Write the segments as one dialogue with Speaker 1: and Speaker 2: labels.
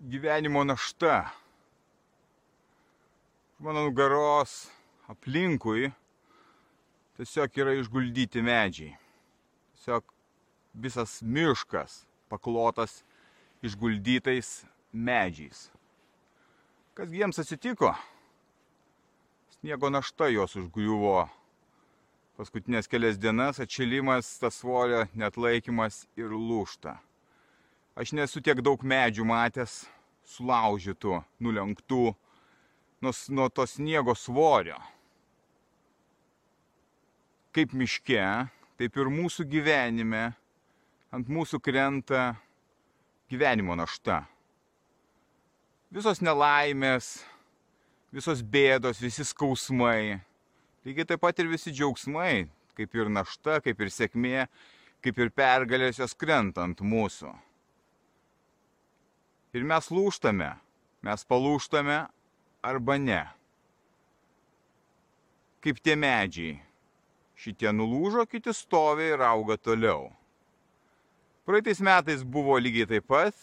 Speaker 1: Gyvenimo našta. Mano nugaros aplinkui tiesiog yra išguldyti medžiai. Tiesiog visas miškas paklotas išguldytais medžiais. Kas jiems atsitiko? Sniego našta juos užgriuvo. Paskutinės kelias dienas atšilimas, tas svorio net laikymas ir lūšta. Aš nesu tiek daug medžių matęs, sulaužytų, nulenktų nuo, nuo to sniego svorio. Kaip miške, taip ir mūsų gyvenime ant mūsų krenta gyvenimo našta. Visos nelaimės, visos bėdos, visi skausmai, lygiai taip pat ir visi džiaugsmai, kaip ir našta, kaip ir sėkmė, kaip ir pergalės jos krenta ant mūsų. Ir mes lūštame, mes palūštame arba ne. Kaip tie medžiai. Šitie nulūžo, kiti stovi ir auga toliau. Praeitais metais buvo lygiai taip pat,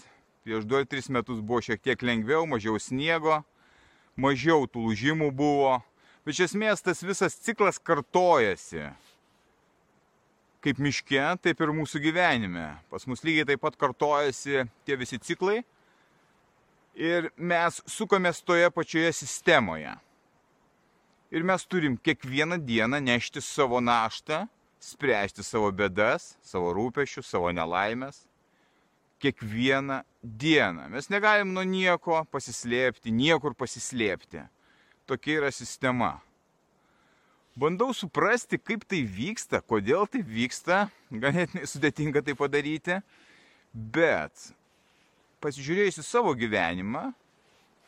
Speaker 1: prieš 2-3 metus buvo šiek tiek lengviau, mažiau sniego, mažiau tų lūžimų buvo, bet iš esmės tas visas ciklas kartojasi. Kaip miške, taip ir mūsų gyvenime. Pas mus lygiai taip pat kartojasi tie visi ciklai ir mes sukomės toje pačioje sistemoje. Ir mes turim kiekvieną dieną nešti savo naštą, spręsti savo bėdas, savo rūpešius, savo nelaimės. Kiekvieną dieną. Mes negalim nuo nieko pasislėpti, niekur pasislėpti. Tokia yra sistema. Bandau suprasti, kaip tai vyksta, kodėl tai vyksta, ganėtinai sudėtinga tai padaryti, bet pasižiūrėjus į savo gyvenimą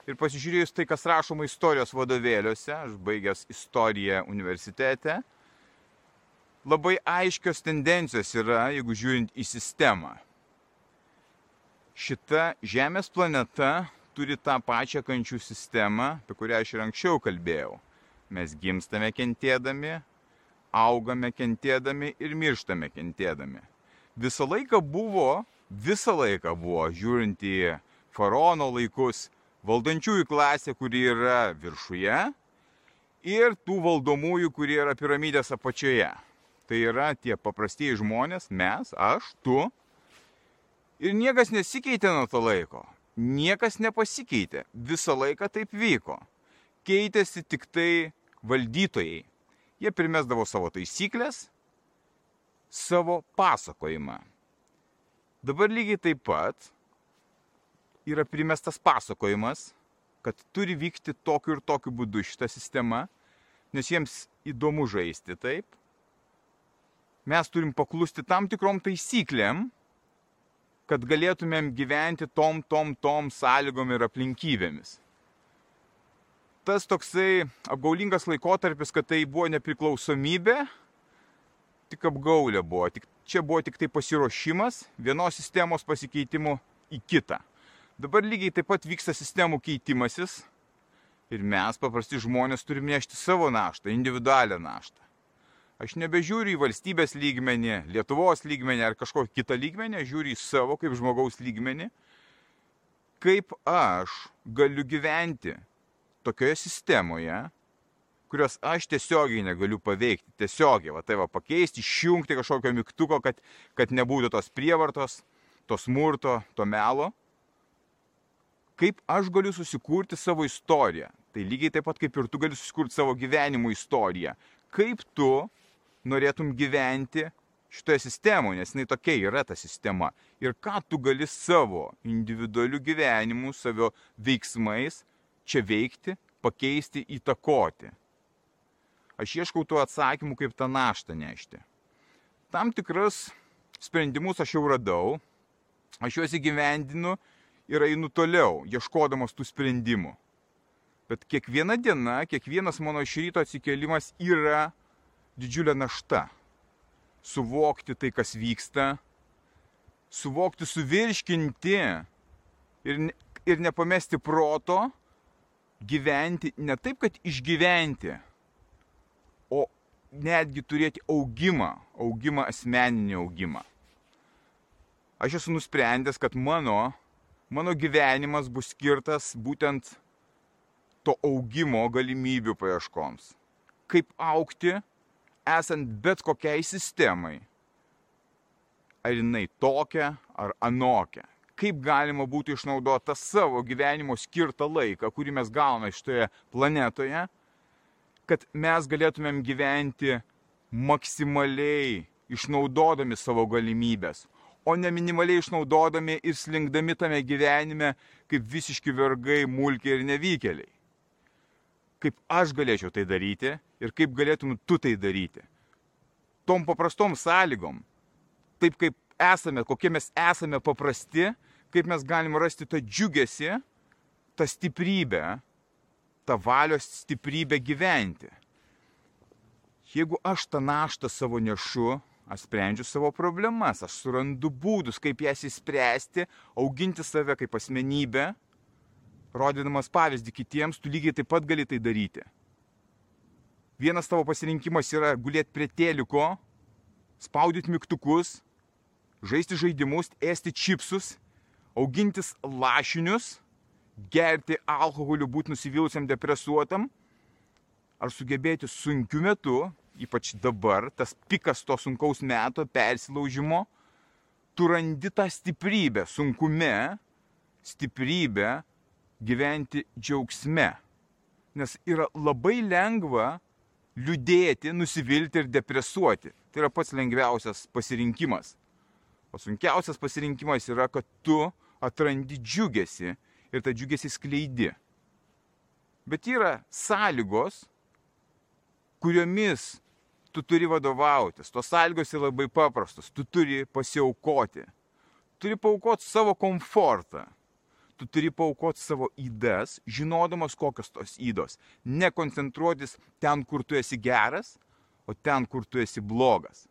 Speaker 1: ir pasižiūrėjus tai, kas rašoma istorijos vadovėliuose, aš baigęs istoriją universitete, labai aiškios tendencijos yra, jeigu žiūrint į sistemą. Šita Žemės planeta turi tą pačią kančių sistemą, apie kurią aš ir anksčiau kalbėjau. Mes gimstame kentėdami, augame kentėdami ir mirštame kentėdami. Visą laiką buvo visą laiką buvo, žiūrint į faraono laikus, valdančiųjų klasė, kuri yra viršuje, ir tų valdomųjų, kurie yra piramidės apačioje. Tai yra tie paprastieji žmonės, mes, aš, tu. Ir niekas nesikeitė nuo to laiko. Niekas nepasikeitė. Visą laiką taip vyko. Keitėsi tik tai valdytojai. Jie primesdavo savo taisyklės, savo pasakojimą. Dabar lygiai taip pat yra primestas pasakojimas, kad turi vykti tokiu ir tokiu būdu šita sistema, nes jiems įdomu žaisti taip. Mes turim paklusti tam tikrom taisyklėm, kad galėtumėm gyventi tom, tom, tom sąlygom ir aplinkybėmis. Tas toksai apgaulingas laikotarpis, kad tai buvo nepriklausomybė, tik apgaulė buvo, tik čia buvo tik tai pasiruošimas vienos sistemos pasikeitimu į kitą. Dabar lygiai taip pat vyksta sistemų keitimasis ir mes, paprasti žmonės, turime nešti savo naštą, individualią naštą. Aš nebežiūriu į valstybės lygmenį, Lietuvos lygmenį ar kažkokį kitą lygmenį, aš žiūriu į savo kaip žmogaus lygmenį, kaip aš galiu gyventi tokioje sistemoje, kurios aš tiesiogiai negaliu paveikti. Tiesiogiai, va tai va pakeisti, išjungti kažkokio mygtuko, kad, kad nebūtų tos prievartos, to smurto, to melo. Kaip aš galiu susikurti savo istoriją. Tai lygiai taip pat kaip ir tu gali susikurti savo gyvenimo istoriją. Kaip tu norėtum gyventi šitoje sistemoje, nes jinai tokia yra ta sistema. Ir ką tu gali savo individualiu gyvenimu, savo veiksmais čia veikti, pakeisti, įtakoti. Aš ieškau tų atsakymų, kaip tą naštą nešti. Tam tikrus sprendimus aš jau radau, aš juos įgyvendinu ir einu toliau, ieškodamas tų sprendimų. Bet kiekviena diena, kiekvienas mano iš ryto atsikėlimas yra didžiulė našta. Suvokti tai, kas vyksta, suvokti, suvirškinti ir, ir nepamesti proto, gyventi ne taip, kad išgyventi, netgi turėti augimą, augimą asmeninį augimą. Aš esu nusprendęs, kad mano, mano gyvenimas bus skirtas būtent to augimo galimybių paieškoms. Kaip aukti, esant bet kokiai sistemai. Ar jinai tokia, ar anokia. Kaip galima būtų išnaudoti tą savo gyvenimo skirtą laiką, kurį mes gauname šitoje planetoje, kad mes galėtumėm gyventi maksimaliai išnaudodami savo galimybės, o ne minimaliai išnaudodami ir slinkdami tame gyvenime kaip visiški vergai, mulkiai ir nevykėliai kaip aš galėčiau tai daryti ir kaip galėtum tu tai daryti. Tom paprastom sąlygom, taip kaip esame, kokie mes esame paprasti, kaip mes galim rasti tą džiugesį, tą stiprybę, tą valios stiprybę gyventi. Jeigu aš tą naštą savo nešu, aš sprendžiu savo problemas, aš surandu būdus, kaip jas įspręsti, auginti save kaip asmenybę, rodydamas pavyzdį kitiems, tu lygiai taip pat gali tai daryti. Vienas tavo pasirinkimas yra gulėti prie teliko, spaudyti mygtukus, žaisti žaidimus, ėsti čipsus, augintis lašinius, gerti alkoholiu, būti nusivylusiam depresuotam, ar sugebėti sunkiu metu, ypač dabar, tas pikas to sunkaus meto persilaužimo, tu randi tą stiprybę sunkume, stiprybę gyventi džiaugsme. Nes yra labai lengva liūdėti, nusivilti ir depresuoti. Tai yra pats lengviausias pasirinkimas. O sunkiausias pasirinkimas yra, kad tu atrandi džiugesi ir tą džiugesi skleidi. Bet yra sąlygos, kuriomis tu turi vadovautis. Tos sąlygos yra labai paprastos. Tu turi pasiaukoti. Turi paukoti savo komfortą tu turi paukoti savo įdas, žinodamas kokios tos įdos. Nekoncentruotis ten, kur tu esi geras, o ten, kur tu esi blogas.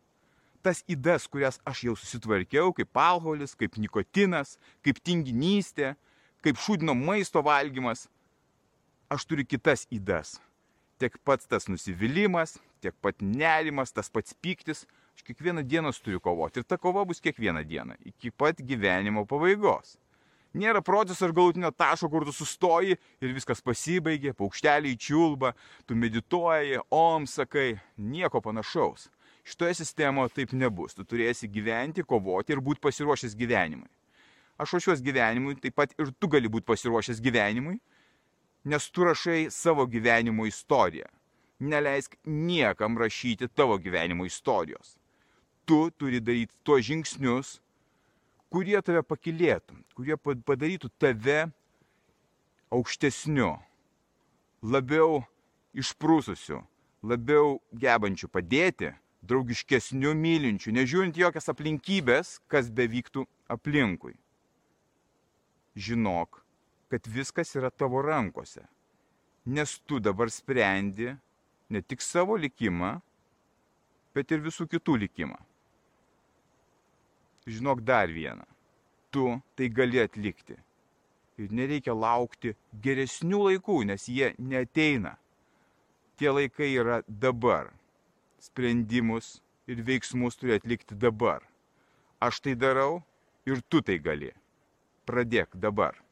Speaker 1: Tas įdas, kurias aš jau susitvarkiau, kaip alkoholis, kaip nikotinas, kaip tinginystė, kaip šūdino maisto valgymas, aš turiu kitas įdas. Tiek pats tas nusivylimas, tiek pat nerimas, tas pats piktis, aš kiekvieną dieną turiu kovoti. Ir ta kova bus kiekvieną dieną, iki pat gyvenimo pabaigos. Nėra proceso ir galutinio taško, kur tu sustoji ir viskas pasibaigė, paukšteliai čiulba, tu medituoji, om sakai, nieko panašaus. Šitoje sistemoje taip nebus. Tu turėsi gyventi, kovoti ir būti pasiruošęs gyvenimui. Aš ruošiuosi gyvenimui, taip pat ir tu gali būti pasiruošęs gyvenimui, nes tu rašai savo gyvenimo istoriją. Neleisk niekam rašyti tavo gyvenimo istorijos. Tu turi daryti tuos žingsnius, kurie tave pakilėtų, kurie padarytų tave aukštesniu, labiau išprūsusiu, labiau gebančiu padėti, draugiškesniu, mylinčiu, nežiūrint jokias aplinkybės, kas bevyktų aplinkui. Žinok, kad viskas yra tavo rankose, nes tu dabar sprendi ne tik savo likimą, bet ir visų kitų likimą žinok dar vieną. Tu tai gali atlikti. Ir nereikia laukti geresnių laikų, nes jie neteina. Tie laikai yra dabar. Sprendimus ir veiksmus turi atlikti dabar. Aš tai darau ir tu tai gali. Pradėk dabar.